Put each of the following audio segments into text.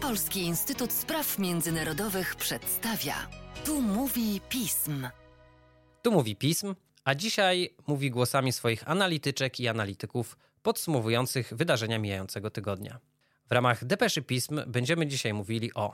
Polski Instytut Spraw Międzynarodowych przedstawia. Tu mówi pism. Tu mówi pism, a dzisiaj mówi głosami swoich analityczek i analityków podsumowujących wydarzenia mijającego tygodnia. W ramach depeszy pism będziemy dzisiaj mówili o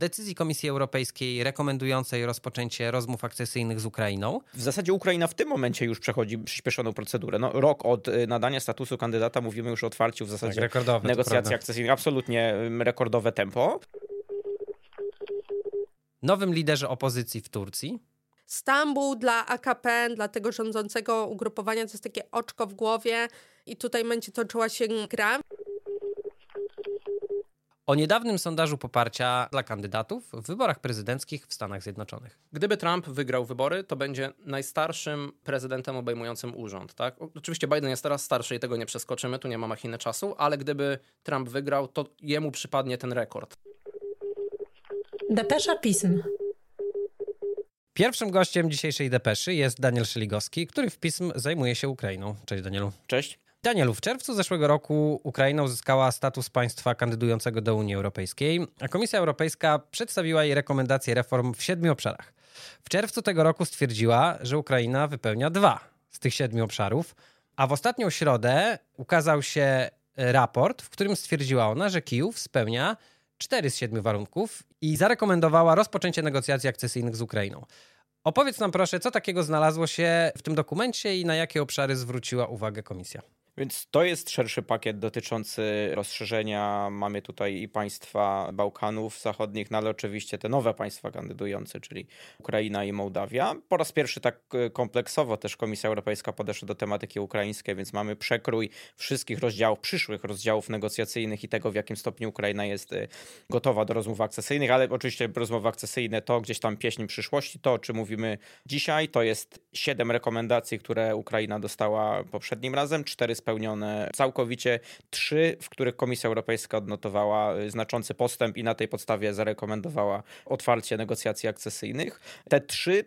decyzji Komisji Europejskiej rekomendującej rozpoczęcie rozmów akcesyjnych z Ukrainą. W zasadzie Ukraina w tym momencie już przechodzi przyspieszoną procedurę. No, rok od y, nadania statusu kandydata mówimy już o otwarciu w zasadzie tak, negocjacji akcesyjnych. Absolutnie rekordowe tempo. Nowym liderze opozycji w Turcji. Stambuł dla AKP, dla tego rządzącego ugrupowania, to jest takie oczko w głowie i tutaj będzie toczyła się gra o niedawnym sondażu poparcia dla kandydatów w wyborach prezydenckich w Stanach Zjednoczonych. Gdyby Trump wygrał wybory, to będzie najstarszym prezydentem obejmującym urząd. Tak? Oczywiście Biden jest teraz starszy i tego nie przeskoczymy, tu nie ma machiny czasu, ale gdyby Trump wygrał, to jemu przypadnie ten rekord. Depesza pism. Pierwszym gościem dzisiejszej depeszy jest Daniel Szeligowski, który w pism zajmuje się Ukrainą. Cześć Danielu. Cześć. Danielu, w czerwcu zeszłego roku Ukraina uzyskała status państwa kandydującego do Unii Europejskiej, a Komisja Europejska przedstawiła jej rekomendacje reform w siedmiu obszarach. W czerwcu tego roku stwierdziła, że Ukraina wypełnia dwa z tych siedmiu obszarów, a w ostatnią środę ukazał się raport, w którym stwierdziła ona, że Kijów spełnia cztery z siedmiu warunków i zarekomendowała rozpoczęcie negocjacji akcesyjnych z Ukrainą. Opowiedz nam proszę, co takiego znalazło się w tym dokumencie i na jakie obszary zwróciła uwagę komisja. Więc to jest szerszy pakiet dotyczący rozszerzenia. Mamy tutaj i państwa Bałkanów Zachodnich, no ale oczywiście te nowe państwa kandydujące, czyli Ukraina i Mołdawia. Po raz pierwszy tak e, kompleksowo też Komisja Europejska podeszła do tematyki ukraińskiej, więc mamy przekrój wszystkich rozdziałów, przyszłych rozdziałów negocjacyjnych i tego, w jakim stopniu Ukraina jest e, gotowa do rozmów akcesyjnych, ale oczywiście rozmowy akcesyjne to gdzieś tam pieśń przyszłości. To, o czym mówimy dzisiaj, to jest siedem rekomendacji, które Ukraina dostała poprzednim razem, cztery spełnione całkowicie, trzy, w których Komisja Europejska odnotowała y, znaczący postęp i na tej podstawie zarekomendowała otwarcie negocjacji akcesyjnych. Te trzy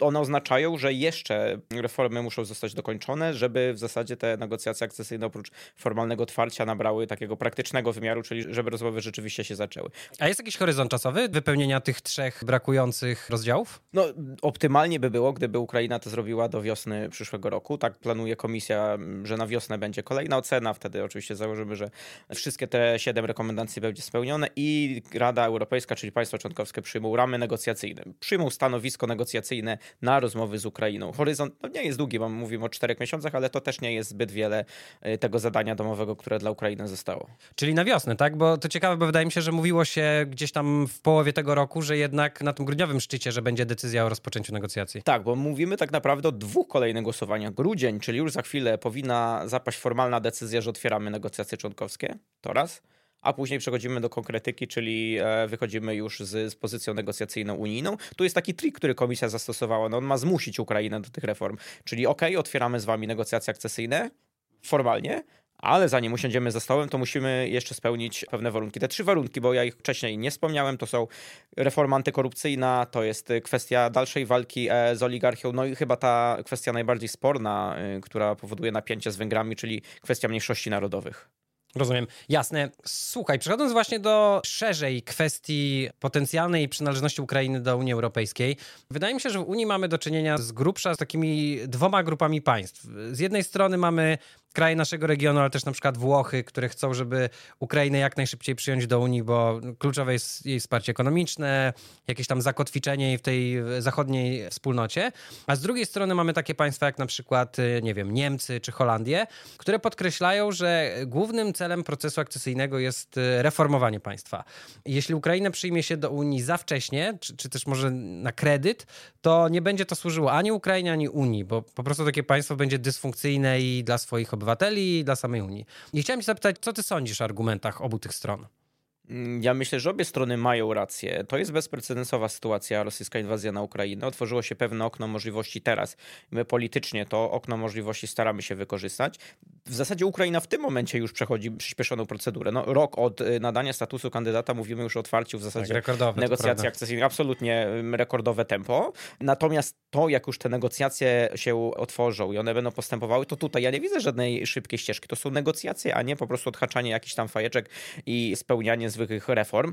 one oznaczają, że jeszcze reformy muszą zostać dokończone, żeby w zasadzie te negocjacje akcesyjne oprócz formalnego otwarcia nabrały takiego praktycznego wymiaru, czyli żeby rozmowy rzeczywiście się zaczęły. A jest jakiś horyzont czasowy wypełnienia tych trzech brakujących rozdziałów? No, optymalnie by było, gdyby Ukraina to zrobiła do wiosny przyszłego roku. Tak planuje komisja, że na wiosnę będzie kolejna ocena. Wtedy oczywiście założymy, że wszystkie te siedem rekomendacji będzie spełnione i Rada Europejska, czyli państwa członkowskie przyjmą ramy negocjacyjne, przyjmą stanowisko negocjacyjne na rozmowy z Ukrainą. Horyzont no nie jest długi, bo mówimy o czterech miesiącach, ale to też nie jest zbyt wiele y, tego zadania domowego, które dla Ukrainy zostało. Czyli na wiosnę, tak? Bo to ciekawe, bo wydaje mi się, że mówiło się gdzieś tam w połowie tego roku, że jednak na tym grudniowym szczycie, że będzie decyzja o rozpoczęciu negocjacji. Tak, bo mówimy tak naprawdę o dwóch kolejnych głosowaniach. Grudzień, czyli już za chwilę powinna zapaść formalna decyzja, że otwieramy negocjacje członkowskie. To raz a później przechodzimy do konkretyki, czyli e, wychodzimy już z, z pozycją negocjacyjną unijną. Tu jest taki trik, który komisja zastosowała. No on ma zmusić Ukrainę do tych reform. Czyli ok, otwieramy z wami negocjacje akcesyjne formalnie, ale zanim usiądziemy za stołem, to musimy jeszcze spełnić pewne warunki. Te trzy warunki, bo ja ich wcześniej nie wspomniałem, to są reforma antykorupcyjna, to jest kwestia dalszej walki e, z oligarchią, no i chyba ta kwestia najbardziej sporna, e, która powoduje napięcie z Węgrami, czyli kwestia mniejszości narodowych. Rozumiem. Jasne. Słuchaj, przechodząc właśnie do szerzej kwestii potencjalnej przynależności Ukrainy do Unii Europejskiej, wydaje mi się, że w Unii mamy do czynienia z grubsza z takimi dwoma grupami państw. Z jednej strony mamy kraje naszego regionu, ale też na przykład Włochy, które chcą, żeby Ukrainę jak najszybciej przyjąć do Unii, bo kluczowe jest jej wsparcie ekonomiczne, jakieś tam zakotwiczenie w tej zachodniej wspólnocie. A z drugiej strony mamy takie państwa jak na przykład, nie wiem, Niemcy czy Holandię, które podkreślają, że głównym celem procesu akcesyjnego jest reformowanie państwa. Jeśli Ukraina przyjmie się do Unii za wcześnie, czy, czy też może na kredyt, to nie będzie to służyło ani Ukrainie, ani Unii, bo po prostu takie państwo będzie dysfunkcyjne i dla swoich obywateli, obywateli i dla samej Unii. I chciałem cię zapytać, co ty sądzisz o argumentach obu tych stron? Mm, ja myślę, że obie strony mają rację. To jest bezprecedensowa sytuacja, rosyjska inwazja na Ukrainę. Otworzyło się pewne okno możliwości teraz. My politycznie to okno możliwości staramy się wykorzystać. W zasadzie Ukraina w tym momencie już przechodzi przyspieszoną procedurę. No, rok od y, nadania statusu kandydata mówimy już o otwarciu w zasadzie Tak, rekordowe, to negocjacji akcesyjnych. Absolutnie ym, rekordowe tempo. Natomiast to, jak już te negocjacje się otworzą i one będą postępowały, to tutaj ja nie widzę żadnej szybkiej ścieżki. To są negocjacje, a nie po prostu odhaczanie jakichś tam fajeczek i spełnianie zwykłych reform.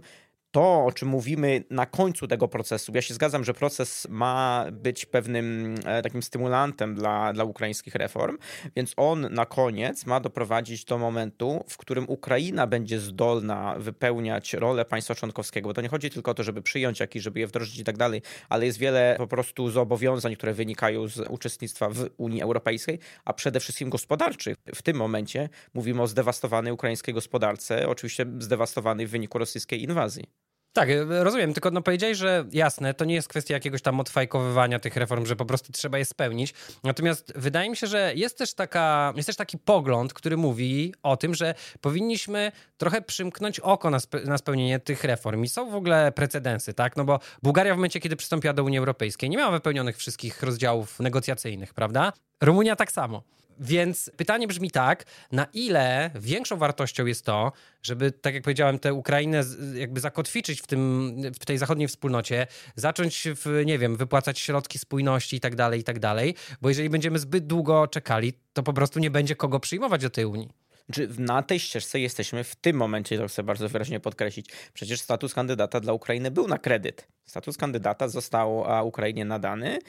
To, o czym mówimy na końcu tego procesu, ja się zgadzam, że proces ma być pewnym e, takim stymulantem dla, dla ukraińskich reform, więc on na koniec ma doprowadzić do momentu, w którym Ukraina będzie zdolna wypełniać rolę państwa członkowskiego. Bo to nie chodzi tylko o to, żeby przyjąć jakiś, żeby je wdrożyć i tak dalej, ale jest wiele po prostu zobowiązań, które wynikają z uczestnictwa w Unii Europejskiej, a przede wszystkim gospodarczych. W tym momencie mówimy o zdewastowanej ukraińskiej gospodarce, oczywiście zdewastowanej w wyniku rosyjskiej inwazji. Tak, e, rozumiem, tylko no powiedziałeś, że jasne, to nie jest kwestia jakiegoś tam odfajkowywania tych reform, że po prostu trzeba je spełnić. Natomiast wydaje mi się, że jest też, taka, jest też taki pogląd, który mówi o tym, że powinniśmy trochę przymknąć oko na, spe, na spełnienie tych reform. I są w ogóle precedensy, tak? No bo Bułgaria w momencie, kiedy przystąpiła do Unii Europejskiej, nie miała wypełnionych wszystkich rozdziałów negocjacyjnych, prawda? Rumunia tak samo. Więc pytanie brzmi tak, na ile większą wartością jest to, żeby, tak jak powiedziałem, tę Ukrainę jakby zakotwiczyć w, tym, w tej zachodniej wspólnocie, zacząć, w, nie wiem, wypłacać środki spójności i tak dalej, i tak dalej, bo jeżeli będziemy zbyt długo czekali, to po prostu nie będzie kogo przyjmować do tej Unii. Czy na tej ścieżce jesteśmy w tym momencie, to chcę bardzo wyraźnie podkreślić. Przecież status kandydata dla Ukrainy był na kredyt. Status kandydata został Ukrainie nadany,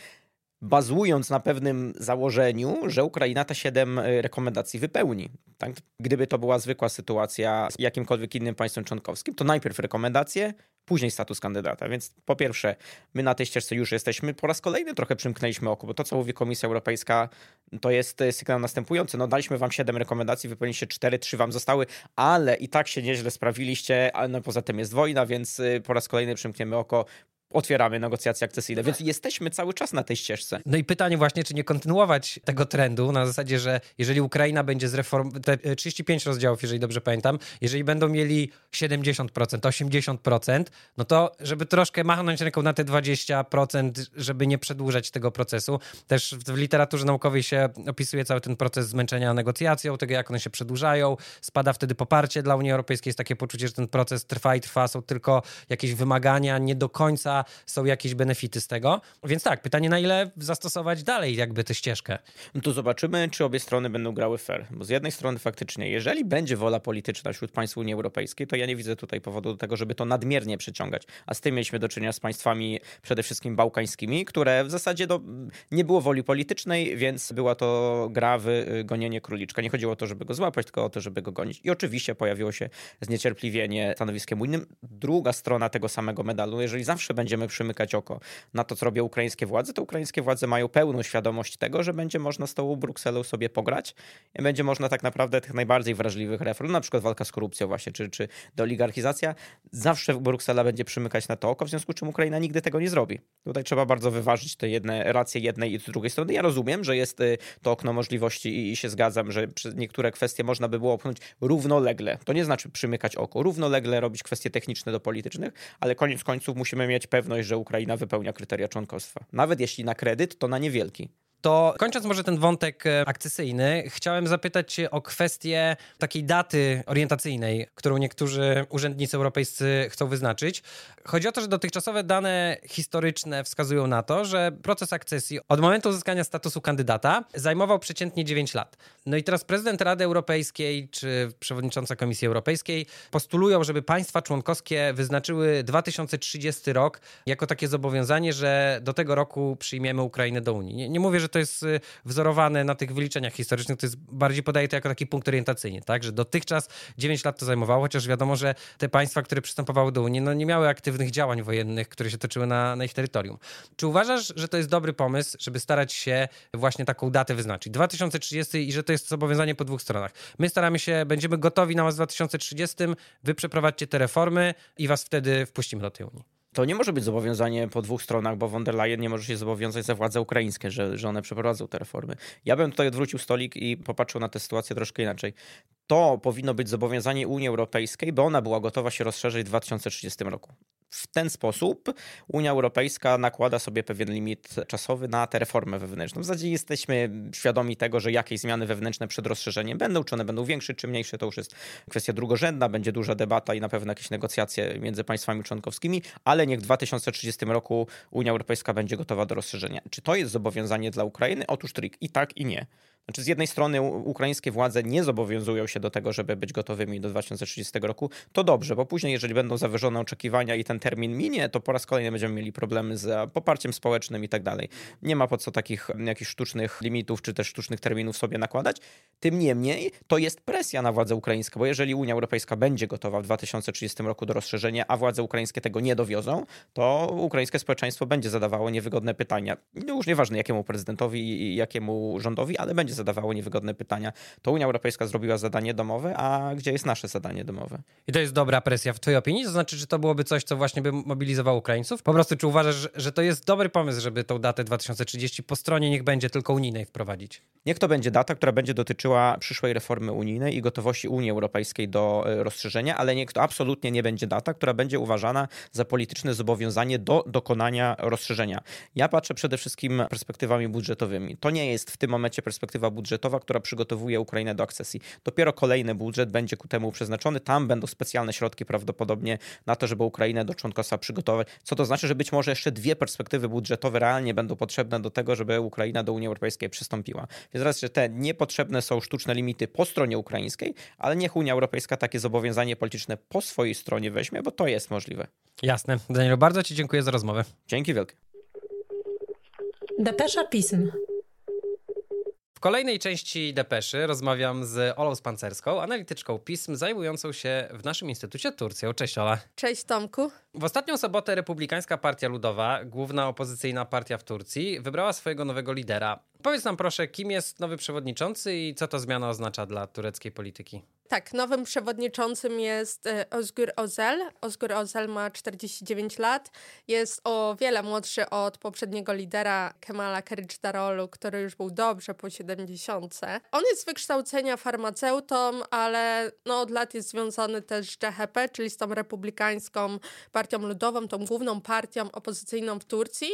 bazując na pewnym założeniu, że Ukraina te siedem y, rekomendacji wypełni. Tak? Gdyby to była zwykła sytuacja z jakimkolwiek innym państwem członkowskim, to najpierw rekomendacje, później status kandydata. Więc po pierwsze, my na tej ścieżce już jesteśmy. Po raz kolejny trochę przymknęliśmy oko, bo to, co mówi Komisja Europejska, to jest y, sygnał następujący. No daliśmy wam siedem rekomendacji, wypełniliście cztery, trzy wam zostały, ale i tak się nieźle sprawiliście, a no poza tym jest wojna, więc y, po raz kolejny przymkniemy oko, otwieramy negocjacje akcesyjne. Więc jesteśmy cały czas na tej ścieżce. No i pytanie właśnie, czy nie kontynuować tego trendu na zasadzie, że jeżeli Ukraina będzie z reform, te e, 35 rozdziałów, jeżeli dobrze pamiętam, jeżeli będą mieli 70%, 80%, no to żeby troszkę machnąć ręką na te 20%, żeby nie przedłużać tego procesu. Też w literaturze naukowej się opisuje cały ten proces zmęczenia negocjacją, tego jak one się przedłużają, spada wtedy poparcie dla Unii Europejskiej, jest takie poczucie, że ten proces trwa i trwa, są tylko jakieś wymagania, nie do końca są jakieś benefity z tego. Więc tak, pytanie na ile zastosować dalej jakby tę ścieżkę. No to zobaczymy, czy obie strony będą grały fair. Bo z jednej strony faktycznie, jeżeli będzie wola polityczna wśród państw Unii Europejskiej, to ja nie widzę tutaj powodu do tego, żeby to nadmiernie przeciągać. A z tym mieliśmy do czynienia z państwami przede wszystkim bałkańskimi, które w zasadzie no, nie było woli politycznej, więc była to gra w y, gonienie króliczka. Nie chodziło o to, żeby go złapać, tylko o to, żeby go gonić. I oczywiście pojawiło się zniecierpliwienie stanowiskiem unijnym. Druga strona tego samego medalu, jeżeli zawsze będziemy przymykać oko na to, co robią ukraińskie władze, to ukraińskie władze mają pełną świadomość tego, że będzie można z tą Brukselą sobie pograć i będzie można tak naprawdę tych najbardziej wrażliwych reform, na przykład walka z korupcją właśnie, czy, czy deoligarchizacja, zawsze Bruksela będzie przymykać na to oko, w związku z czym Ukraina nigdy tego nie zrobi. Tutaj trzeba bardzo wyważyć te jedne racje jednej i drugiej strony. Ja rozumiem, że jest y, to okno możliwości i, i się zgadzam, że niektóre kwestie można by było opchnąć równolegle. To nie znaczy przymykać oko. Równolegle robić kwestie techniczne do politycznych, ale koniec końców musimy mieć pewność, że Ukraina wypełnia kryteria członkostwa. Nawet jeśli na kredyt, to na niewielki. To kończąc może ten wątek e, akcesyjny, chciałem zapytać Cię o kwestię takiej daty orientacyjnej, którą niektórzy urzędnicy europejscy chcą wyznaczyć. Chodzi o to, że dotychczasowe dane historyczne wskazują na to, że proces akcesji od momentu uzyskania statusu kandydata zajmował przeciętnie 9 lat. No i teraz prezydent Rady Europejskiej czy przewodnicząca Komisji Europejskiej postulują, żeby państwa członkowskie wyznaczyły 2030 rok jako takie zobowiązanie, że do tego roku przyjmiemy Ukrainę do Unii. Nie, nie mówię, że to jest y, wzorowane na tych wyliczeniach historycznych, to jest bardziej podaje to jako taki punkt orientacyjny, tak? Że dotychczas 9 lat to zajmowało, chociaż wiadomo, że te państwa, które przystępowały do Unii, no nie miały aktywnych działań wojennych, które się toczyły na, na ich terytorium. Czy uważasz, że to jest dobry pomysł, żeby starać się właśnie taką datę wyznaczyć? 2030 i że to jest zobowiązanie po dwóch stronach. My staramy się, będziemy gotowi na was w 2030, wy przeprowadźcie te reformy i was wtedy wpuścimy do tej Unii. To nie może być zobowiązanie po dwóch stronach, bo von der Leyen nie może się zobowiązać za władze ukraińskie, że, że one przeprowadzą te reformy. Ja bym tutaj odwrócił stolik i popatrzył na tę sytuację troszkę inaczej. To powinno być zobowiązanie Unii Europejskiej, by ona była gotowa się rozszerzyć w 2030 roku. W ten sposób Unia Europejska nakłada sobie pewien limit czasowy na tę reformę wewnętrzną. W zasadzie jesteśmy świadomi tego, że jakieś zmiany wewnętrzne przed rozszerzeniem będą, czy one będą większe, czy mniejsze, to już jest kwestia drugorzędna, będzie duża debata i na pewno jakieś negocjacje między państwami członkowskimi, ale niech w 2030 roku Unia Europejska będzie gotowa do rozszerzenia. Czy to jest zobowiązanie dla Ukrainy? Otóż trik i tak i nie. Znaczy, z jednej strony ukraińskie władze nie zobowiązują się do tego, żeby być gotowymi do 2030 roku. To dobrze, bo później, jeżeli będą zawyżone oczekiwania i ten termin minie, to po raz kolejny będziemy mieli problemy z poparciem społecznym i tak dalej. Nie ma po co takich jakichś sztucznych limitów czy też sztucznych terminów sobie nakładać. Tym niemniej to jest presja na władze ukraińskie, bo jeżeli Unia Europejska będzie gotowa w 2030 roku do rozszerzenia, a władze ukraińskie tego nie dowiozą, to ukraińskie społeczeństwo będzie zadawało niewygodne pytania. No już nieważne jakiemu prezydentowi i jakiemu rządowi, ale będzie zadawało niewygodne pytania. To Unia Europejska zrobiła zadanie domowe, a gdzie jest nasze zadanie domowe? I to jest dobra presja w twojej opinii? To znaczy, czy to byłoby coś, co właśnie by mobilizowało Ukraińców? Po prostu, czy uważasz, że to jest dobry pomysł, żeby tą datę 2030 po stronie niech będzie tylko unijnej wprowadzić? Niech to będzie data, która będzie dotyczyła przyszłej reformy unijnej i gotowości Unii Europejskiej do e, rozszerzenia, ale niech to absolutnie nie będzie data, która będzie uważana za polityczne zobowiązanie do dokonania rozszerzenia. Ja patrzę przede wszystkim perspektywami budżetowymi. To nie jest w tym momencie perspektywa budżetowa, która przygotowuje Ukrainę do akcesji. Dopiero kolejny budżet będzie ku temu przeznaczony. Tam będą specjalne środki prawdopodobnie na to, żeby Ukrainę do członkostwa przygotować. Co to znaczy, że być może jeszcze dwie perspektywy budżetowe realnie będą potrzebne do tego, żeby Ukraina do Unii Europejskiej przystąpiła. Więc raz, że te niepotrzebne są sztuczne limity po stronie ukraińskiej, ale niech Unia Europejska takie zobowiązanie polityczne po swojej stronie weźmie, bo to jest możliwe. Jasne. Danielu, bardzo Ci dziękuję za rozmowę. Dzięki wielkie. Depesza Pism kolejnej części Depeszy rozmawiam z Olą Spancerską, analityczką pism zajmującą się w naszym Instytucie Turcją. Cześć Ola. Cześć Tomku. W ostatnią sobotę Republikańska Partia Ludowa, główna opozycyjna partia w Turcji, wybrała swojego nowego lidera. Powiedz nam proszę, kim jest nowy przewodniczący i co to zmiana oznacza dla tureckiej polityki? Tak, nowym przewodniczącym jest e, Ozgur Ozel. Ozgur Ozel ma 49 lat. Jest o wiele młodszy od poprzedniego lidera Kemala Kılıçdaroğlu, który już był dobrze po 70. On jest z wykształcenia farmaceutą, ale no, od lat jest związany też z CHP, czyli z tą republikańską partią ludową, tą główną partią opozycyjną w Turcji.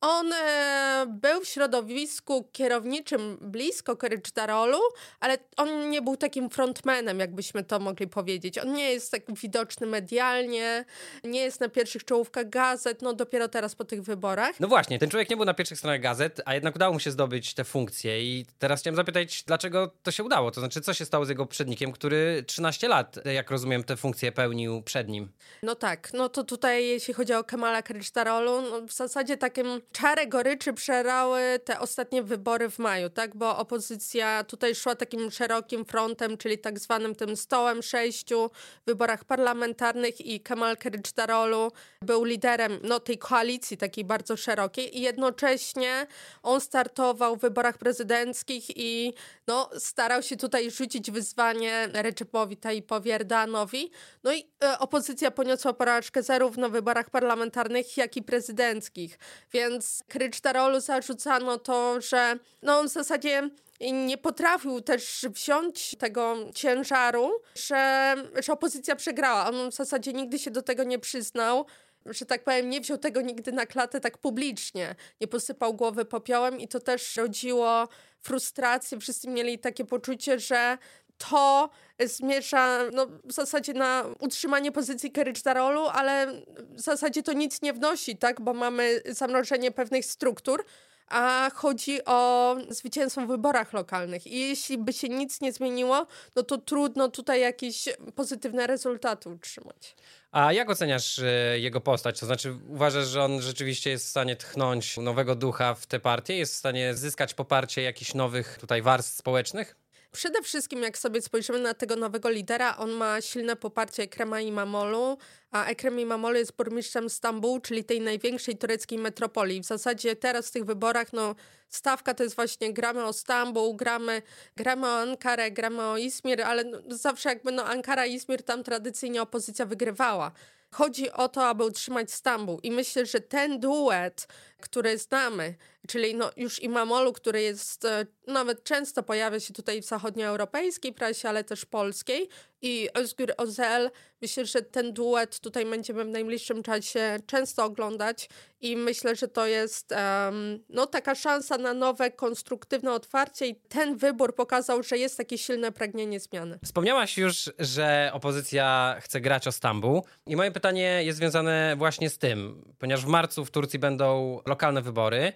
On e, był w środowisku kierowniczym blisko Kılıçdaroğlu, ale on nie był takim frontmanem, jakbyśmy to mogli powiedzieć. On nie jest tak widoczny medialnie, nie jest na pierwszych czołówkach gazet, no dopiero teraz po tych wyborach. No właśnie, ten człowiek nie był na pierwszych stronach gazet, a jednak udało mu się zdobyć te funkcje i teraz chciałem zapytać, dlaczego to się udało? To znaczy, co się stało z jego poprzednikiem, który 13 lat, jak rozumiem, te funkcje pełnił przed nim? No tak, no to tutaj jeśli chodzi o Kemala Kılıçdaroğlu, no w zasadzie takim czarę goryczy przerały te ostatnie wybory w maju, tak? Bo opozycja tutaj szła takim szerokim frontem, czyli tak zwanym tym stołem sześciu w wyborach parlamentarnych i Kemal Kılıçdaroğlu był liderem no, tej koalicji takiej bardzo szerokiej i jednocześnie on startował w wyborach prezydenckich i no, starał się tutaj rzucić wyzwanie Recepowi Tayyipowi Erdoganowi. No i e, opozycja poniosła porażkę zarówno w wyborach parlamentarnych, jak i prezydenckich. Więc Kılıçdaroğlu zarzucano to, że no, on w zasadzie nie potrafił też wziąć tego ciężaru, że, że opozycja przegrała. On w zasadzie nigdy się do tego nie przyznał że tak powiem, nie wziął tego nigdy na klatę tak publicznie, nie posypał głowy popiołem i to też rodziło frustrację. Wszyscy mieli takie poczucie, że to zmierza no, w zasadzie na utrzymanie pozycji Kılıçdaroğlu, ale w zasadzie to nic nie wnosi, tak, bo mamy zamrożenie pewnych struktur, a chodzi o zwycięstwo w wyborach lokalnych. I jeśli by się nic nie zmieniło, no to trudno tutaj jakieś pozytywne rezultaty utrzymać. A jak oceniasz e, jego postać? To znaczy, uważasz, że on rzeczywiście jest w stanie tchnąć nowego ducha w tę partię? Jest w stanie zyskać poparcie jakichś nowych tutaj warstw społecznych? Przede wszystkim, jak sobie spojrzymy na tego nowego lidera, on ma silne poparcie Krema i Mamolu, a Ekrem İmamoğlu jest burmistrzem Stambułu, czyli tej największej tureckiej metropolii. W zasadzie teraz w tych wyborach no, stawka to jest właśnie gramy o Stambuł, gramy, gramy o Ankarę, gramy o Izmir, ale no, zawsze jakby no Ankara i Izmir tam tradycyjnie opozycja wygrywała. Chodzi o to, aby utrzymać Stambuł. I myślę, że ten duet, który znamy, czyli no już Imamolu, który jest, e, nawet często pojawia się tutaj w zachodnioeuropejskiej prasie, ale też polskiej i Özgür Ozel, myślę, że ten duet tutaj będziemy w najbliższym czasie często oglądać i myślę, że to jest um, no, taka szansa na nowe, konstruktywne otwarcie i ten wybór pokazał, że jest takie silne pragnienie zmiany. Wspomniałaś już, że opozycja chce grać o Stambuł i moje pytanie jest związane właśnie z tym, ponieważ w marcu w Turcji będą lokalne wybory.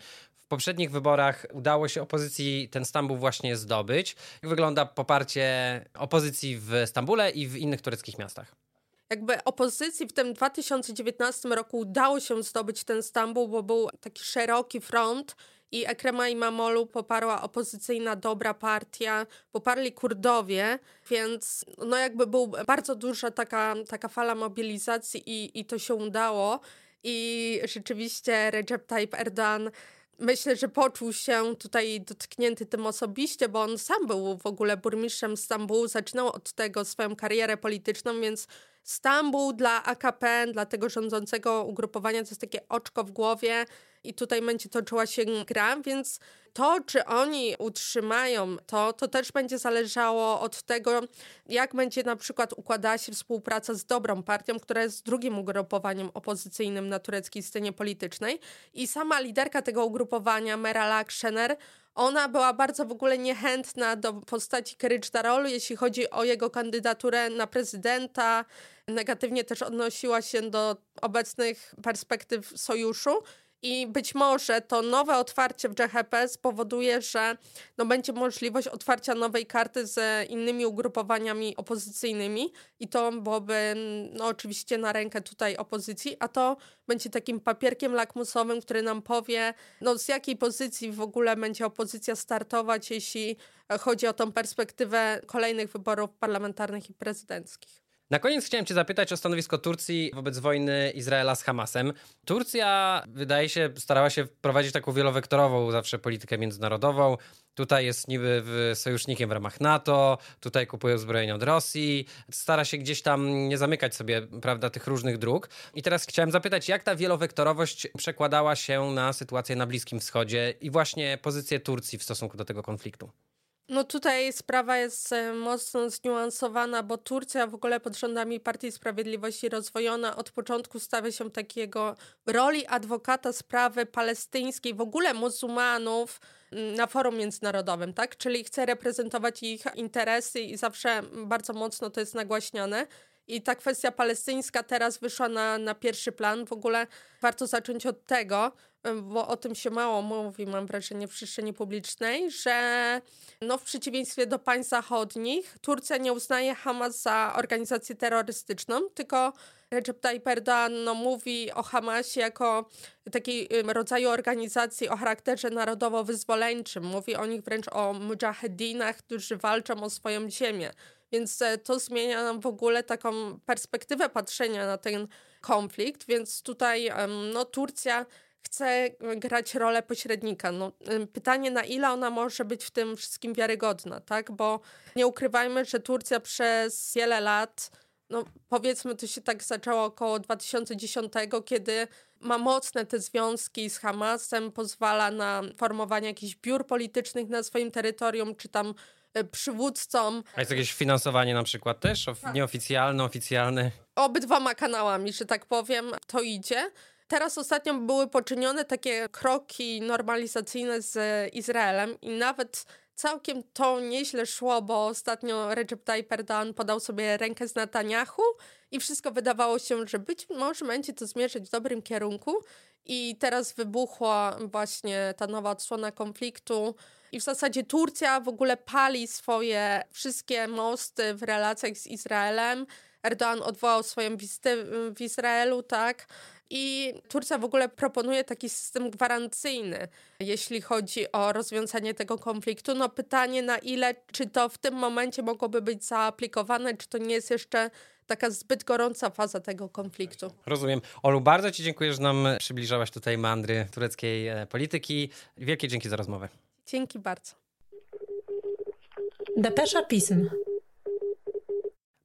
Poprzednich wyborach udało się opozycji ten Stambuł właśnie zdobyć. Jak wygląda poparcie opozycji w Stambule i w innych tureckich miastach? jakby opozycji w tym 2019 roku udało się zdobyć ten Stambuł, bo był taki szeroki front i Ekrema Imamolu poparła opozycyjna dobra partia, poparli Kurdowie, więc no jakby był bardzo duża taka, taka fala mobilizacji i, i to się udało. I rzeczywiście Recep Tayyip Erdogan myślę, że poczuł się tutaj dotknięty tym osobiście, bo on sam był w ogóle burmistrzem Stambułu, zaczynał od tego swoją karierę polityczną, więc Stambuł dla AKP, dla tego rządzącego ugrupowania, to jest takie oczko w głowie i tutaj będzie toczyła się gra, więc to, czy oni utrzymają to, to też będzie zależało od tego, jak będzie na przykład układała się współpraca z dobrą partią, która jest drugim ugrupowaniem opozycyjnym na tureckiej scenie politycznej. I sama liderka tego ugrupowania, Meral Akşener, ona była bardzo w ogóle niechętna do postaci Kılıçdaroğlu, jeśli chodzi o jego kandydaturę na prezydenta. Negatywnie też odnosiła się do obecnych perspektyw sojuszu. I być może to nowe otwarcie w GHP spowoduje, że no będzie możliwość otwarcia nowej karty z innymi ugrupowaniami opozycyjnymi i to byłoby no oczywiście na rękę tutaj opozycji, a to będzie takim papierkiem lakmusowym, który nam powie, no z jakiej pozycji w ogóle będzie opozycja startować, jeśli chodzi o tą perspektywę kolejnych wyborów parlamentarnych i prezydenckich. Na koniec chciałem Cię zapytać o stanowisko Turcji wobec wojny Izraela z Hamasem. Turcja, wydaje się, starała się prowadzić taką wielowektorową zawsze politykę międzynarodową. Tutaj jest niby sojusznikiem w ramach NATO, tutaj kupuje uzbrojenie od Rosji, stara się gdzieś tam nie zamykać sobie, prawda, tych różnych dróg. I teraz chciałem zapytać, jak ta wielowektorowość przekładała się na sytuację na Bliskim Wschodzie i właśnie pozycję Turcji w stosunku do tego konfliktu? No tutaj sprawa jest e, mocno zniuansowana, bo Turcja w ogóle pod rządami Partii Sprawiedliwości Rozwojona od początku stawia się takiego roli adwokata sprawy palestyńskiej, w ogóle muzułmanów mm, na forum międzynarodowym, tak? Czyli chce reprezentować ich interesy i zawsze bardzo mocno to jest nagłaśniane. I ta kwestia palestyńska teraz wyszła na, na pierwszy plan. W ogóle warto zacząć od tego, bo o tym się mało mówi, mam wrażenie, w przestrzeni publicznej, że no, w przeciwieństwie do państw zachodnich, Turcja nie uznaje Hamas za organizację terrorystyczną, tylko Recep Tayyip Erdogan no, mówi o Hamasie jako takiej rodzaju organizacji o charakterze narodowo-wyzwoleńczym. Mówi o nich wręcz o mujahedinach, którzy walczą o swoją ziemię. Więc e, to zmienia nam w ogóle taką perspektywę patrzenia na ten konflikt, więc tutaj no, Turcja chce grać rolę pośrednika. No, pytanie, na ile ona może być w tym wszystkim wiarygodna, tak? Bo nie ukrywajmy, że Turcja przez wiele lat, no powiedzmy, to się tak zaczęło około 2010, kiedy ma mocne te związki z Hamasem, pozwala na formowanie jakichś biur politycznych na swoim terytorium, czy tam e, przywódcom. A jest jakieś finansowanie na przykład też? Tak. Nieoficjalne, oficjalne? Obydwoma kanałami, że tak powiem, to idzie. Teraz ostatnio były poczynione takie kroki normalizacyjne z Izraelem i nawet całkiem to nieźle szło, bo ostatnio Recep Tayyip Erdogan podał sobie rękę z Netanyahu i wszystko wydawało się, że być może będzie to zmierzać w dobrym kierunku i teraz wybuchła właśnie ta nowa odsłona konfliktu i w zasadzie Turcja w ogóle pali swoje wszystkie mosty w relacjach z Izraelem. Erdogan odwołał swoją wizytę w Izraelu, tak? I Turcja w ogóle proponuje taki system gwarancyjny, jeśli chodzi o rozwiązanie tego konfliktu. No pytanie na ile, czy to w tym momencie mogłoby być zaaplikowane, czy to nie jest jeszcze taka zbyt gorąca faza tego konfliktu. Rozumiem. Olu, bardzo Ci dziękuję, że nam przybliżałaś tutaj mandry tureckiej e, polityki. Wielkie dzięki za rozmowę. Dzięki bardzo. Depesza Pism.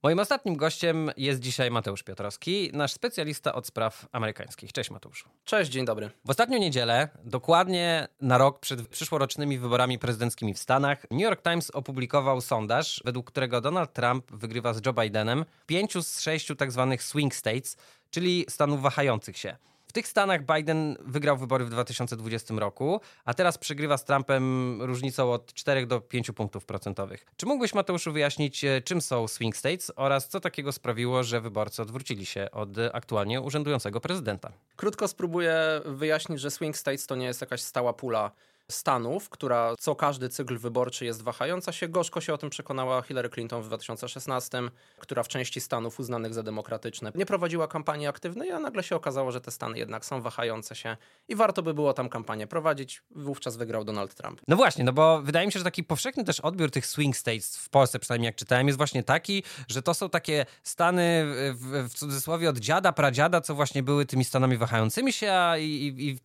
Moim ostatnim gościem jest dzisiaj Mateusz Piotrowski, nasz specjalista od spraw amerykańskich. Cześć Mateuszu. Cześć, dzień dobry. W ostatnią niedzielę, dokładnie na rok przed przyszłorocznymi wyborami prezydenckimi w Stanach, New York Times opublikował sondaż, według którego Donald Trump wygrywa z Joe Bidenem w pięciu z sześciu tak zwanych swing states, czyli stanów wahających się tych Stanach Biden wygrał wybory w 2020 roku, a teraz przegrywa z Trumpem różnicą od 4 do 5 punktów procentowych. Czy mógłbyś, Mateuszu, wyjaśnić, e, czym są swing states oraz co takiego sprawiło, że wyborcy odwrócili się od aktualnie urzędującego prezydenta? Krótko spróbuję wyjaśnić, że swing states to nie jest jakaś stała pula Stanów, która co każdy cykl wyborczy jest wahająca się. Gorzko się o tym przekonała Hillary Clinton w 2016, która w części Stanów uznanych za demokratyczne nie prowadziła kampanii aktywnej, a nagle się okazało, że te Stany jednak są wahające się i warto by było tam kampanię prowadzić. Wówczas wygrał Donald Trump. No właśnie, no bo wydaje mi się, że taki powszechny też odbiór tych swing states w Polsce, przynajmniej jak czytałem, jest właśnie taki, że to są takie Stany w, w cudzysłowie od dziada, pradziada, co właśnie były tymi Stanami wahającymi się, a i,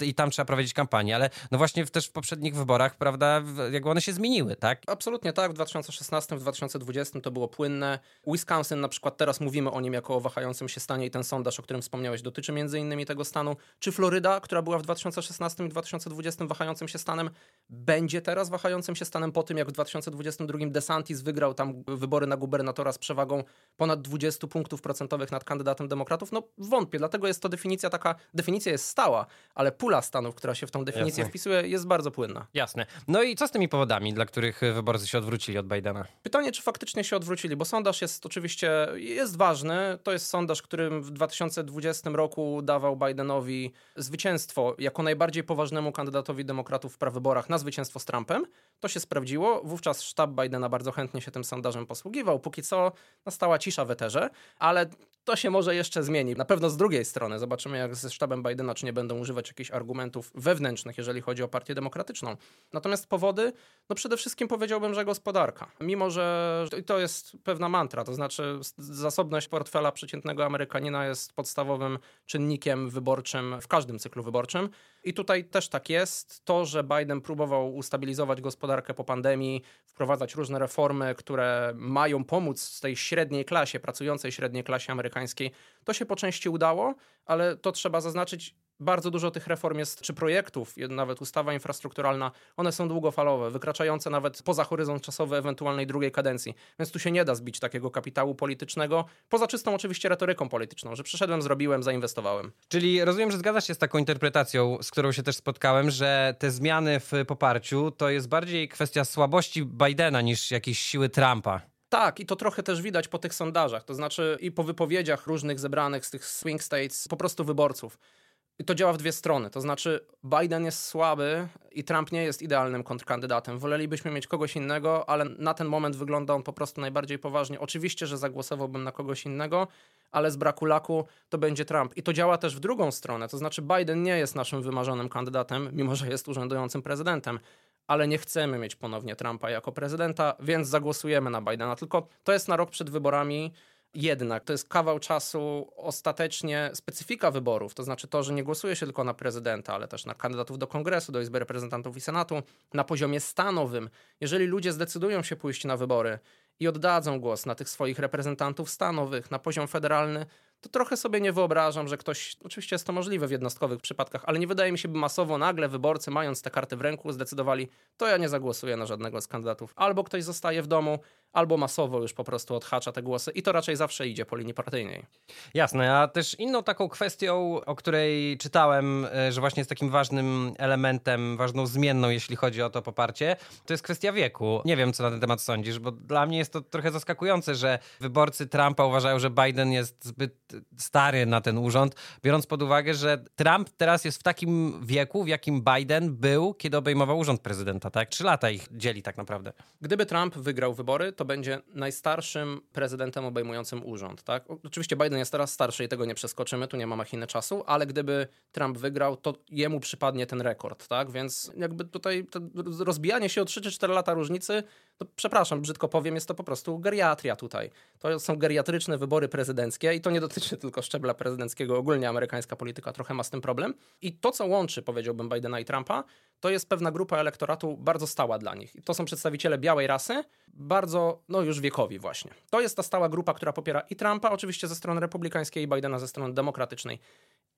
i, i tam trzeba prowadzić kampanię, ale no właśnie też w poprzednich wyborach, prawda, jakby one się zmieniły, tak? Absolutnie tak. W 2016, w 2020 to było płynne. Wisconsin na przykład, teraz mówimy o nim jako o wahającym się stanie i ten sondaż, o którym wspomniałeś, dotyczy między innymi tego stanu. Czy Floryda, która była w 2016 i 2020 wahającym się stanem, będzie teraz wahającym się stanem po tym, jak w 2022 DeSantis wygrał tam wybory na gubernatora z przewagą ponad 20 punktów procentowych nad kandydatem demokratów? No wątpię, dlatego jest to definicja taka, definicja jest stała, ale pula stanów, która się w tą definicję Jasne. wpisuje, jest bardzo płynna. Jasne. No i co z tymi powodami, dla których wyborcy się odwrócili od Bidena? Pytanie, czy faktycznie się odwrócili, bo sondaż jest oczywiście jest ważny. To jest sondaż, którym w 2020 roku dawał Bidenowi zwycięstwo jako najbardziej poważnemu kandydatowi demokratów w prawyborach na zwycięstwo z Trumpem. To się sprawdziło. Wówczas sztab Bidena bardzo chętnie się tym sondażem posługiwał. Póki co nastała cisza w eterze, ale to się może jeszcze zmieni. Na pewno z drugiej strony zobaczymy, jak ze sztabem Bidena, czy nie będą używać jakichś argumentów wewnętrznych, jeżeli chodzi o Partię Demokratyczną. Natomiast powody, no przede wszystkim powiedziałbym, że gospodarka. Mimo, że to jest pewna mantra, to znaczy zasobność portfela przeciętnego Amerykanina jest podstawowym czynnikiem wyborczym w każdym cyklu wyborczym. I tutaj też tak jest. To, że Biden próbował ustabilizować gospodarkę po pandemii, wprowadzać różne reformy, które mają pomóc tej średniej klasie, pracującej średniej klasie amerykańskiej, to się po części udało, ale to trzeba zaznaczyć, bardzo dużo tych reform jest, czy projektów, nawet ustawa infrastrukturalna, one są długofalowe, wykraczające nawet poza horyzont czasowy ewentualnej drugiej kadencji. Więc tu się nie da zbić takiego kapitału politycznego, poza czystą oczywiście retoryką polityczną, że przyszedłem, zrobiłem, zainwestowałem. Czyli rozumiem, że zgadzasz się z taką interpretacją, z którą się też spotkałem, że te zmiany w poparciu to jest bardziej kwestia słabości Bidena niż jakiejś siły Trumpa. Tak, i to trochę też widać po tych sondażach, to znaczy i po wypowiedziach różnych zebranych z tych swing states, po prostu wyborców. To działa w dwie strony. To znaczy, Biden jest słaby i Trump nie jest idealnym kontrkandydatem. Wolelibyśmy mieć kogoś innego, ale na ten moment wygląda on po prostu najbardziej poważnie. Oczywiście, że zagłosowałbym na kogoś innego, ale z braku laku to będzie Trump. I to działa też w drugą stronę. To znaczy, Biden nie jest naszym wymarzonym kandydatem, mimo że jest urzędującym prezydentem. Ale nie chcemy mieć ponownie Trumpa jako prezydenta, więc zagłosujemy na Bidena. Tylko to jest na rok przed wyborami jednak to jest kawał czasu ostatecznie specyfika wyborów, to znaczy to, że nie głosuje się tylko na prezydenta, ale też na kandydatów do kongresu, do Izby Reprezentantów i Senatu na poziomie stanowym. Jeżeli ludzie zdecydują się pójść na wybory i oddadzą głos na tych swoich reprezentantów stanowych na poziom federalny, to trochę sobie nie wyobrażam, że ktoś, oczywiście jest to możliwe w jednostkowych przypadkach, ale nie wydaje mi się, by masowo nagle wyborcy, mając te karty w ręku, zdecydowali, to ja nie zagłosuję na żadnego z kandydatów. Albo ktoś zostaje w domu, albo masowo już po prostu odhacza te głosy i to raczej zawsze idzie po linii partyjnej. Jasne, a też inną taką kwestią, o której czytałem, e, że właśnie jest takim ważnym elementem, ważną zmienną, jeśli chodzi o to poparcie, to jest kwestia wieku. Nie wiem, co na ten temat sądzisz, bo dla mnie jest to trochę zaskakujące, że wyborcy Trumpa uważają, że Biden jest zbyt stary na ten urząd, biorąc pod uwagę, że Trump teraz jest w takim wieku, w jakim Biden był, kiedy obejmował urząd prezydenta, tak? Trzy lata ich dzieli tak naprawdę. Gdyby Trump wygrał wybory, to będzie najstarszym prezydentem obejmującym urząd. Tak? Oczywiście Biden jest teraz starszy i tego nie przeskoczymy, tu nie ma machiny czasu, ale gdyby Trump wygrał, to jemu przypadnie ten rekord. Tak? Więc jakby tutaj rozbijanie się o 3 czy 4 lata różnicy, to przepraszam, brzydko powiem, jest to po prostu geriatria tutaj. To są geriatryczne wybory prezydenckie i to nie dotyczy tylko szczebla prezydenckiego. Ogólnie amerykańska polityka trochę ma z tym problem. I to, co łączy, powiedziałbym, Bidena i Trumpa, to jest pewna grupa elektoratu bardzo stała dla nich. I to są przedstawiciele białej rasy, bardzo, no już wiekowi właśnie. To jest ta stała grupa, która popiera i Trumpa, oczywiście ze strony republikańskiej, i Bidena ze strony demokratycznej.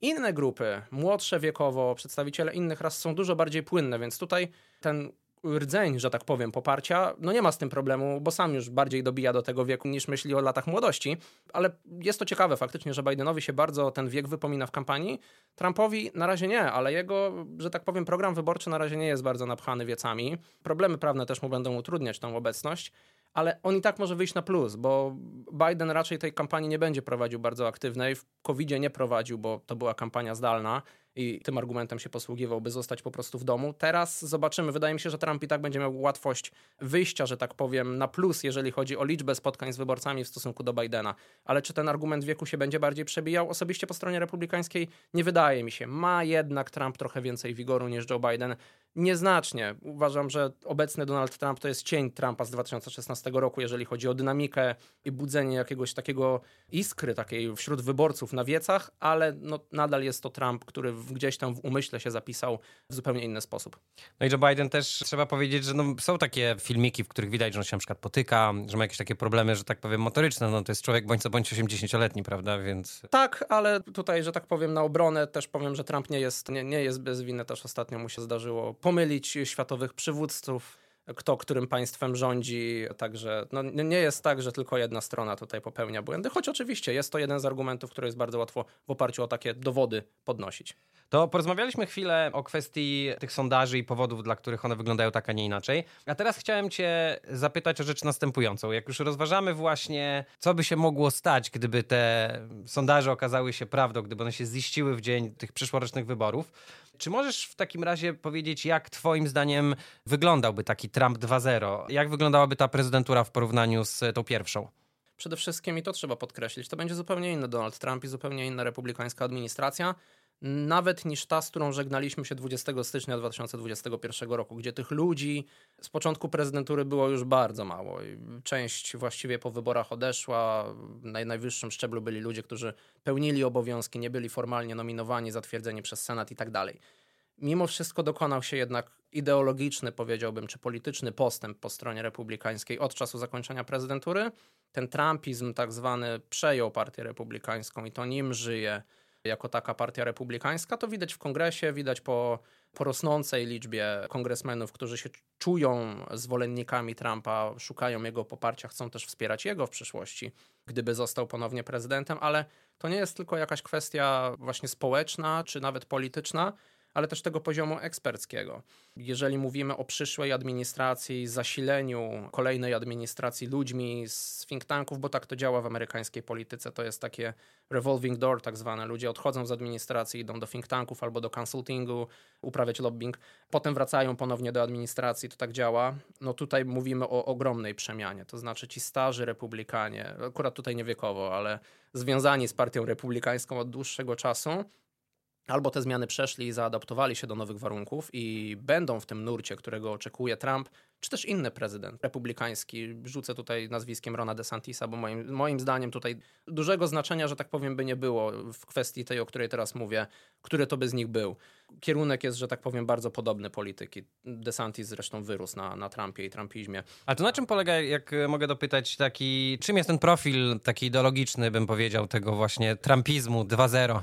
Inne grupy, młodsze wiekowo, przedstawiciele innych ras są dużo bardziej płynne, więc tutaj ten rdzeń, że tak powiem, poparcia, no nie ma z tym problemu, bo sam już bardziej dobija do tego wieku niż myśli o latach młodości, ale jest to ciekawe faktycznie, że Bidenowi się bardzo ten wiek wypomina w kampanii. Trumpowi na razie nie, ale jego, że tak powiem, program wyborczy na razie nie jest bardzo napchany wiecami. Problemy prawne też mu będą utrudniać tą obecność ale on i tak może wyjść na plus, bo Biden raczej tej kampanii nie będzie prowadził bardzo aktywnej. W covid nie prowadził, bo to była kampania zdalna i tym argumentem się posługiwał, by zostać po prostu w domu. Teraz zobaczymy. Wydaje mi się, że Trump i tak będzie miał łatwość wyjścia, że tak powiem, na plus, jeżeli chodzi o liczbę spotkań z wyborcami w stosunku do Bidena. Ale czy ten argument wieku się będzie bardziej przebijał? Osobiście po stronie republikańskiej nie wydaje mi się. Ma jednak Trump trochę więcej wigoru niż Joe Biden. Nieznacznie. Uważam, że obecny Donald Trump to jest cień Trumpa z 2016 roku, jeżeli chodzi o dynamikę i budzenie jakiegoś takiego iskry takiej wśród wyborców na wiecach, ale no, nadal jest to Trump, który gdzieś tam w umyśle się zapisał w zupełnie inny sposób. No i Joe Biden też trzeba powiedzieć, że no, są takie filmiki, w których widać, że on się na przykład potyka, że ma jakieś takie problemy, że tak powiem, motoryczne. No to jest człowiek bądź co bądź 80-letni, prawda? Więc. Tak, ale tutaj, że tak powiem, na obronę też powiem, że Trump nie jest, nie, nie jest bez winy. Też ostatnio mu się zdarzyło pomylić światowych przywódców kto którym państwem rządzi, także no, nie jest tak, że tylko jedna strona tutaj popełnia błędy, choć oczywiście jest to jeden z argumentów, który jest bardzo łatwo w oparciu o takie dowody podnosić. To porozmawialiśmy chwilę o kwestii tych sondaży i powodów, dla których one wyglądają tak, a nie inaczej. A teraz chciałem Cię zapytać o rzecz następującą. Jak już rozważamy właśnie, co by się mogło stać, gdyby te sondaże okazały się prawdą, gdyby one się ziściły w dzień tych przyszłorocznych wyborów, czy możesz w takim razie powiedzieć, jak Twoim zdaniem wyglądałby taki Trump 2.0? Jak wyglądałaby ta prezydentura w porównaniu z tą pierwszą? Przede wszystkim, i to trzeba podkreślić, to będzie zupełnie inny Donald Trump i zupełnie inna republikańska administracja nawet niż ta, z którą żegnaliśmy się 20 stycznia 2021 roku, gdzie tych ludzi z początku prezydentury było już bardzo mało. Część właściwie po wyborach odeszła. Na najwyższym szczeblu byli ludzie, którzy pełnili obowiązki, nie byli formalnie nominowani, zatwierdzeni przez Senat i tak dalej. Mimo wszystko dokonał się jednak ideologiczny, powiedziałbym, czy polityczny postęp po stronie republikańskiej od czasu zakończenia prezydentury. Ten trumpizm tak zwany przejął partię republikańską i to nim żyje jako taka partia republikańska, to widać w kongresie, widać po, po rosnącej liczbie kongresmenów, którzy się czują zwolennikami Trumpa, szukają jego poparcia, chcą też wspierać jego w przyszłości, gdyby został ponownie prezydentem, ale to nie jest tylko jakaś kwestia właśnie społeczna czy nawet polityczna, ale też tego poziomu eksperckiego. Jeżeli mówimy o przyszłej administracji, zasileniu kolejnej administracji ludźmi z think tanków, bo tak to działa w amerykańskiej polityce, to jest takie revolving door tak zwane. Ludzie odchodzą z administracji, idą do think tanków albo do consultingu, uprawiać lobbying, potem wracają ponownie do administracji, to tak działa. No tutaj mówimy o ogromnej przemianie, to znaczy ci starzy republikanie, akurat tutaj nie wiekowo, ale związani z partią republikańską od dłuższego czasu, albo te zmiany przeszli i zaadaptowali się do nowych warunków i będą w tym nurcie, którego oczekuje Trump, czy też inny prezydent republikański. Rzucę tutaj nazwiskiem Rona DeSantisa, bo moim, moim zdaniem tutaj dużego znaczenia, że tak powiem, by nie było w kwestii tej, o której teraz mówię, który to by z nich był. Kierunek jest, że tak powiem, bardzo podobny polityki. DeSantis zresztą wyrósł na, na Trumpie i Trumpizmie. A to na czym polega, jak mogę dopytać, taki, czym jest ten profil taki ideologiczny, bym powiedział, tego właśnie Trumpizmu 2.0?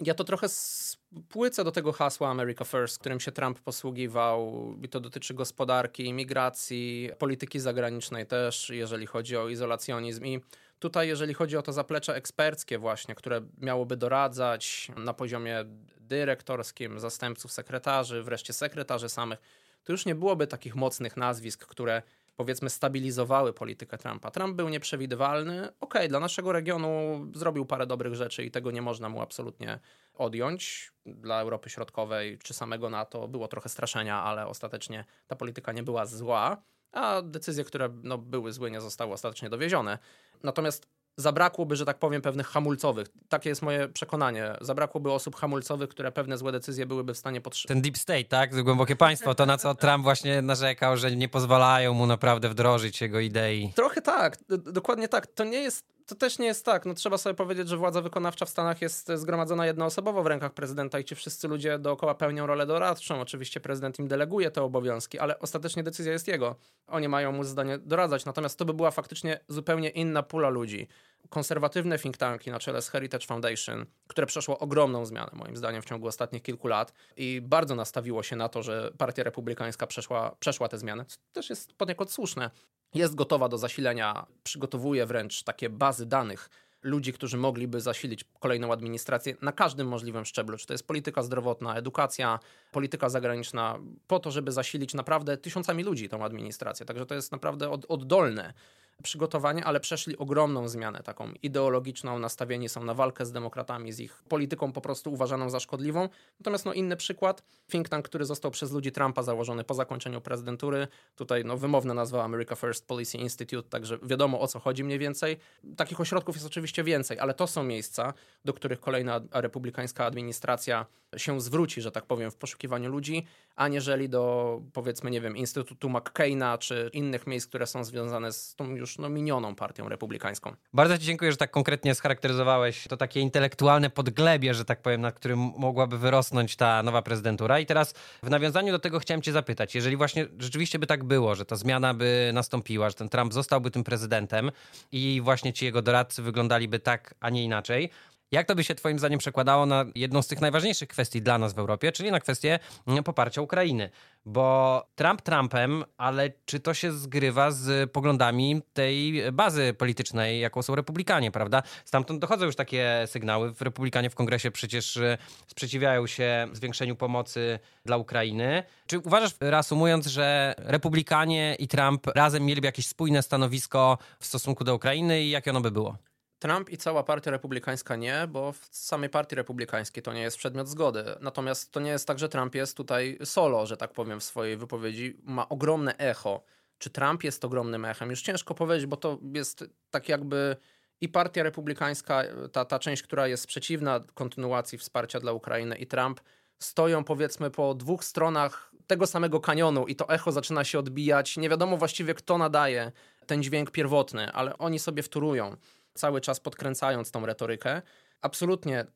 Ja to trochę spłycę do tego hasła America First, którym się Trump posługiwał. I to dotyczy gospodarki, imigracji, polityki zagranicznej też, jeżeli chodzi o izolacjonizm. I tutaj jeżeli chodzi o to zaplecze eksperckie właśnie, które miałoby doradzać na poziomie dyrektorskim, zastępców sekretarzy, wreszcie sekretarzy samych, to już nie byłoby takich mocnych nazwisk, które powiedzmy stabilizowały politykę Trumpa. Trump był nieprzewidywalny. Okej, okay, dla naszego regionu zrobił parę dobrych rzeczy i tego nie można mu absolutnie odjąć. Dla Europy Środkowej czy samego NATO było trochę straszenia, ale ostatecznie ta polityka nie była zła. a decyzje, które no, były złe, nie zostały ostatecznie dowiezione. Natomiast zabrakłoby, że tak powiem, pewnych hamulcowych. Takie jest moje przekonanie. Zabrakłoby osób hamulcowych, które pewne złe decyzje byłyby w stanie podtrzymać. Ten deep state, tak? Głębokie państwo, to na co Trump właśnie narzekał, że nie pozwalają mu naprawdę wdrożyć jego idei. Trochę tak, dokładnie tak. To nie jest to też nie jest tak. No, trzeba sobie powiedzieć, że władza wykonawcza w Stanach jest zgromadzona jednoosobowo w rękach prezydenta i ci wszyscy ludzie dookoła pełnią rolę doradczą. Oczywiście prezydent im deleguje te obowiązki, ale ostatecznie decyzja jest jego. Oni mają mu zdanie doradzać. Natomiast to by była faktycznie zupełnie inna pula ludzi. Konserwatywne think tanki na czele z Heritage Foundation, które przeszło ogromną zmianę, moim zdaniem, w ciągu ostatnich kilku lat i bardzo nastawiło się na to, że Partia Republikańska przeszła, przeszła te zmiany, co też jest poniekąd słuszne jest gotowa do zasilenia, przygotowuje wręcz takie bazy danych ludzi, którzy mogliby zasilić kolejną administrację na każdym możliwym szczeblu. Czy to jest polityka zdrowotna, edukacja, polityka zagraniczna, po to, żeby zasilić naprawdę tysiącami ludzi tą administrację. Także to jest naprawdę od, oddolne przygotowanie, ale przeszli ogromną zmianę taką ideologiczną, nastawieni są na walkę z demokratami, z ich polityką po prostu uważaną za szkodliwą. Natomiast no, inny przykład, think tank, który został przez ludzi Trumpa założony po zakończeniu prezydentury, tutaj no, wymowna nazwa America First Policy Institute, także wiadomo o co chodzi mniej więcej. Takich ośrodków jest oczywiście więcej, ale to są miejsca, do których kolejna republikańska administracja się zwróci, że tak powiem, w poszukiwaniu ludzi, aniżeli do powiedzmy, nie wiem, Instytutu McCaina czy innych miejsc, które są związane z tą już no, minioną partią republikańską. Bardzo Ci dziękuję, że tak konkretnie scharakteryzowałeś to takie intelektualne podglebie, że tak powiem, nad którym mogłaby wyrosnąć ta nowa prezydentura. I teraz w nawiązaniu do tego chciałem Cię zapytać, jeżeli właśnie rzeczywiście by tak było, że ta zmiana by nastąpiła, że ten Trump zostałby tym prezydentem i właśnie ci jego doradcy wyglądaliby tak, a nie inaczej, jak to by się Twoim zdaniem przekładało na jedną z tych najważniejszych kwestii dla nas w Europie, czyli na kwestię mm, poparcia Ukrainy? Bo Trump Trumpem, ale czy to się zgrywa z poglądami tej bazy politycznej, jaką są republikanie, prawda? Stamtąd dochodzą już takie sygnały. Republikanie w kongresie przecież y, sprzeciwiają się zwiększeniu pomocy dla Ukrainy. Czy uważasz, reasumując, że republikanie i Trump razem mieliby jakieś spójne stanowisko w stosunku do Ukrainy i jakie ono by było? Trump i cała partia republikańska nie, bo w samej partii republikańskiej to nie jest przedmiot zgody. Natomiast to nie jest tak, że Trump jest tutaj solo, że tak powiem, w swojej wypowiedzi. Ma ogromne echo. Czy Trump jest ogromnym echem? Już ciężko powiedzieć, bo to jest tak jakby i partia republikańska, ta, ta część, która jest przeciwna kontynuacji wsparcia dla Ukrainy i Trump stoją powiedzmy po dwóch stronach tego samego kanionu i to echo zaczyna się odbijać. Nie wiadomo właściwie kto nadaje ten dźwięk pierwotny, ale oni sobie wtórują cały czas podkręcając tą retorykę. Absolutnie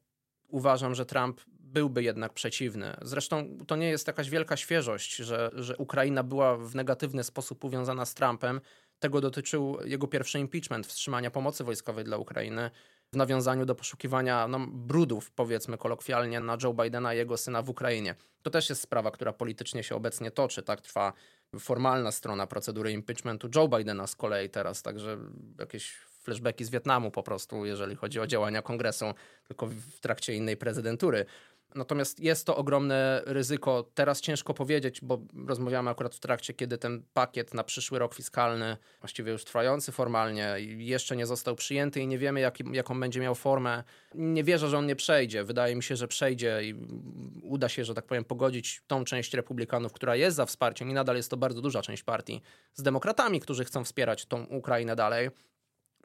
uważam, że Trump byłby jednak przeciwny. Zresztą to nie jest jakaś wielka świeżość, że, że Ukraina była w negatywny sposób powiązana z Trumpem. Tego dotyczył jego pierwszy impeachment, wstrzymania pomocy wojskowej dla Ukrainy w nawiązaniu do poszukiwania no, brudów, powiedzmy kolokwialnie, na Joe Bidena i jego syna w Ukrainie. To też jest sprawa, która politycznie się obecnie toczy. Tak trwa formalna strona procedury impeachmentu Joe Bidena z kolei teraz, także jakieś flashbacki z Wietnamu po prostu, jeżeli chodzi o działania kongresu, tylko w trakcie innej prezydentury. Natomiast jest to ogromne ryzyko. Teraz ciężko powiedzieć, bo rozmawiamy akurat w trakcie, kiedy ten pakiet na przyszły rok fiskalny, właściwie już trwający formalnie, jeszcze nie został przyjęty i nie wiemy, jaki, jaką będzie miał formę. Nie wierzę, że on nie przejdzie. Wydaje mi się, że przejdzie i uda się, że tak powiem, pogodzić tą część republikanów, która jest za wsparciem i nadal jest to bardzo duża część partii, z demokratami, którzy chcą wspierać tą Ukrainę dalej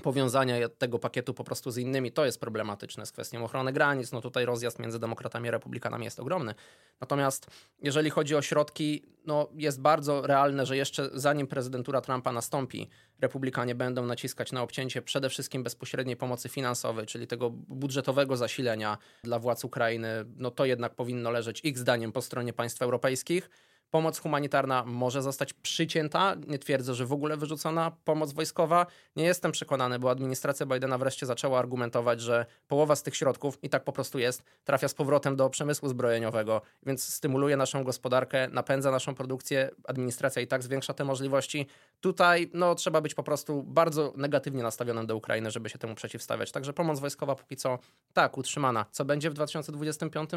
powiązania tego pakietu po prostu z innymi, to jest problematyczne z kwestią ochrony granic. No tutaj rozjazd między demokratami a republikanami jest ogromny. Natomiast jeżeli chodzi o środki, no jest bardzo realne, że jeszcze zanim prezydentura Trumpa nastąpi, republikanie będą naciskać na obcięcie przede wszystkim bezpośredniej pomocy finansowej, czyli tego budżetowego zasilenia dla władz Ukrainy. No to jednak powinno leżeć ich zdaniem po stronie państw europejskich Pomoc humanitarna może zostać przycięta. Nie twierdzę, że w ogóle wyrzucona pomoc wojskowa. Nie jestem przekonany, bo administracja Bidena wreszcie zaczęła argumentować, że połowa z tych środków, i tak po prostu jest, trafia z powrotem do przemysłu zbrojeniowego, więc stymuluje naszą gospodarkę, napędza naszą produkcję. Administracja i tak zwiększa te możliwości. Tutaj no, trzeba być po prostu bardzo negatywnie nastawionym do Ukrainy, żeby się temu przeciwstawiać. Także pomoc wojskowa póki co tak, utrzymana. Co będzie w 2025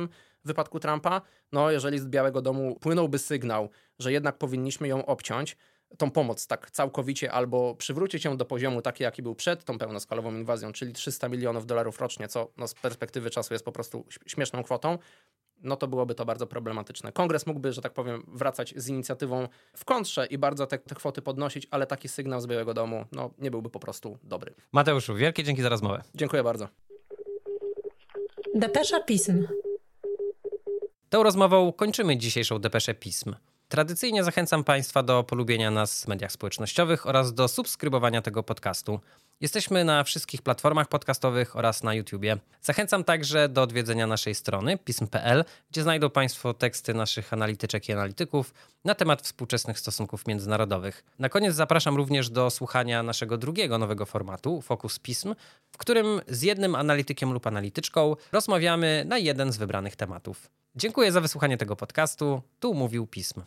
w wypadku Trumpa? No, jeżeli z Białego Domu płynąłby sygnał, sygnał, że jednak powinniśmy ją obciąć, tą pomoc tak całkowicie albo przywrócić ją do poziomu taki, jaki był przed tą pełnoskalową inwazją, czyli 300 milionów dolarów rocznie, co no, z perspektywy czasu jest po prostu śmieszną kwotą, no to byłoby to bardzo problematyczne. Kongres mógłby, że tak powiem, wracać z inicjatywą w kontrze i bardzo te, te kwoty podnosić, ale taki sygnał z Białego Domu no, nie byłby po prostu dobry. Mateuszu, wielkie dzięki za rozmowę. Dziękuję bardzo. Depesza Pism. Tą rozmową kończymy dzisiejszą Depeszę Pism. Tradycyjnie zachęcam Państwa do polubienia nas w mediach społecznościowych oraz do subskrybowania tego podcastu. Jesteśmy na wszystkich platformach podcastowych oraz na YouTubie. Zachęcam także do odwiedzenia naszej strony pism.pl, gdzie znajdą Państwo teksty naszych analityczek i analityków na temat współczesnych stosunków międzynarodowych. Na koniec zapraszam również do słuchania naszego drugiego nowego formatu, Fokus Pism, w którym z jednym analitykiem lub analityczką rozmawiamy na jeden z wybranych tematów. Dziękuję za wysłuchanie tego podcastu. Tu mówił Pism.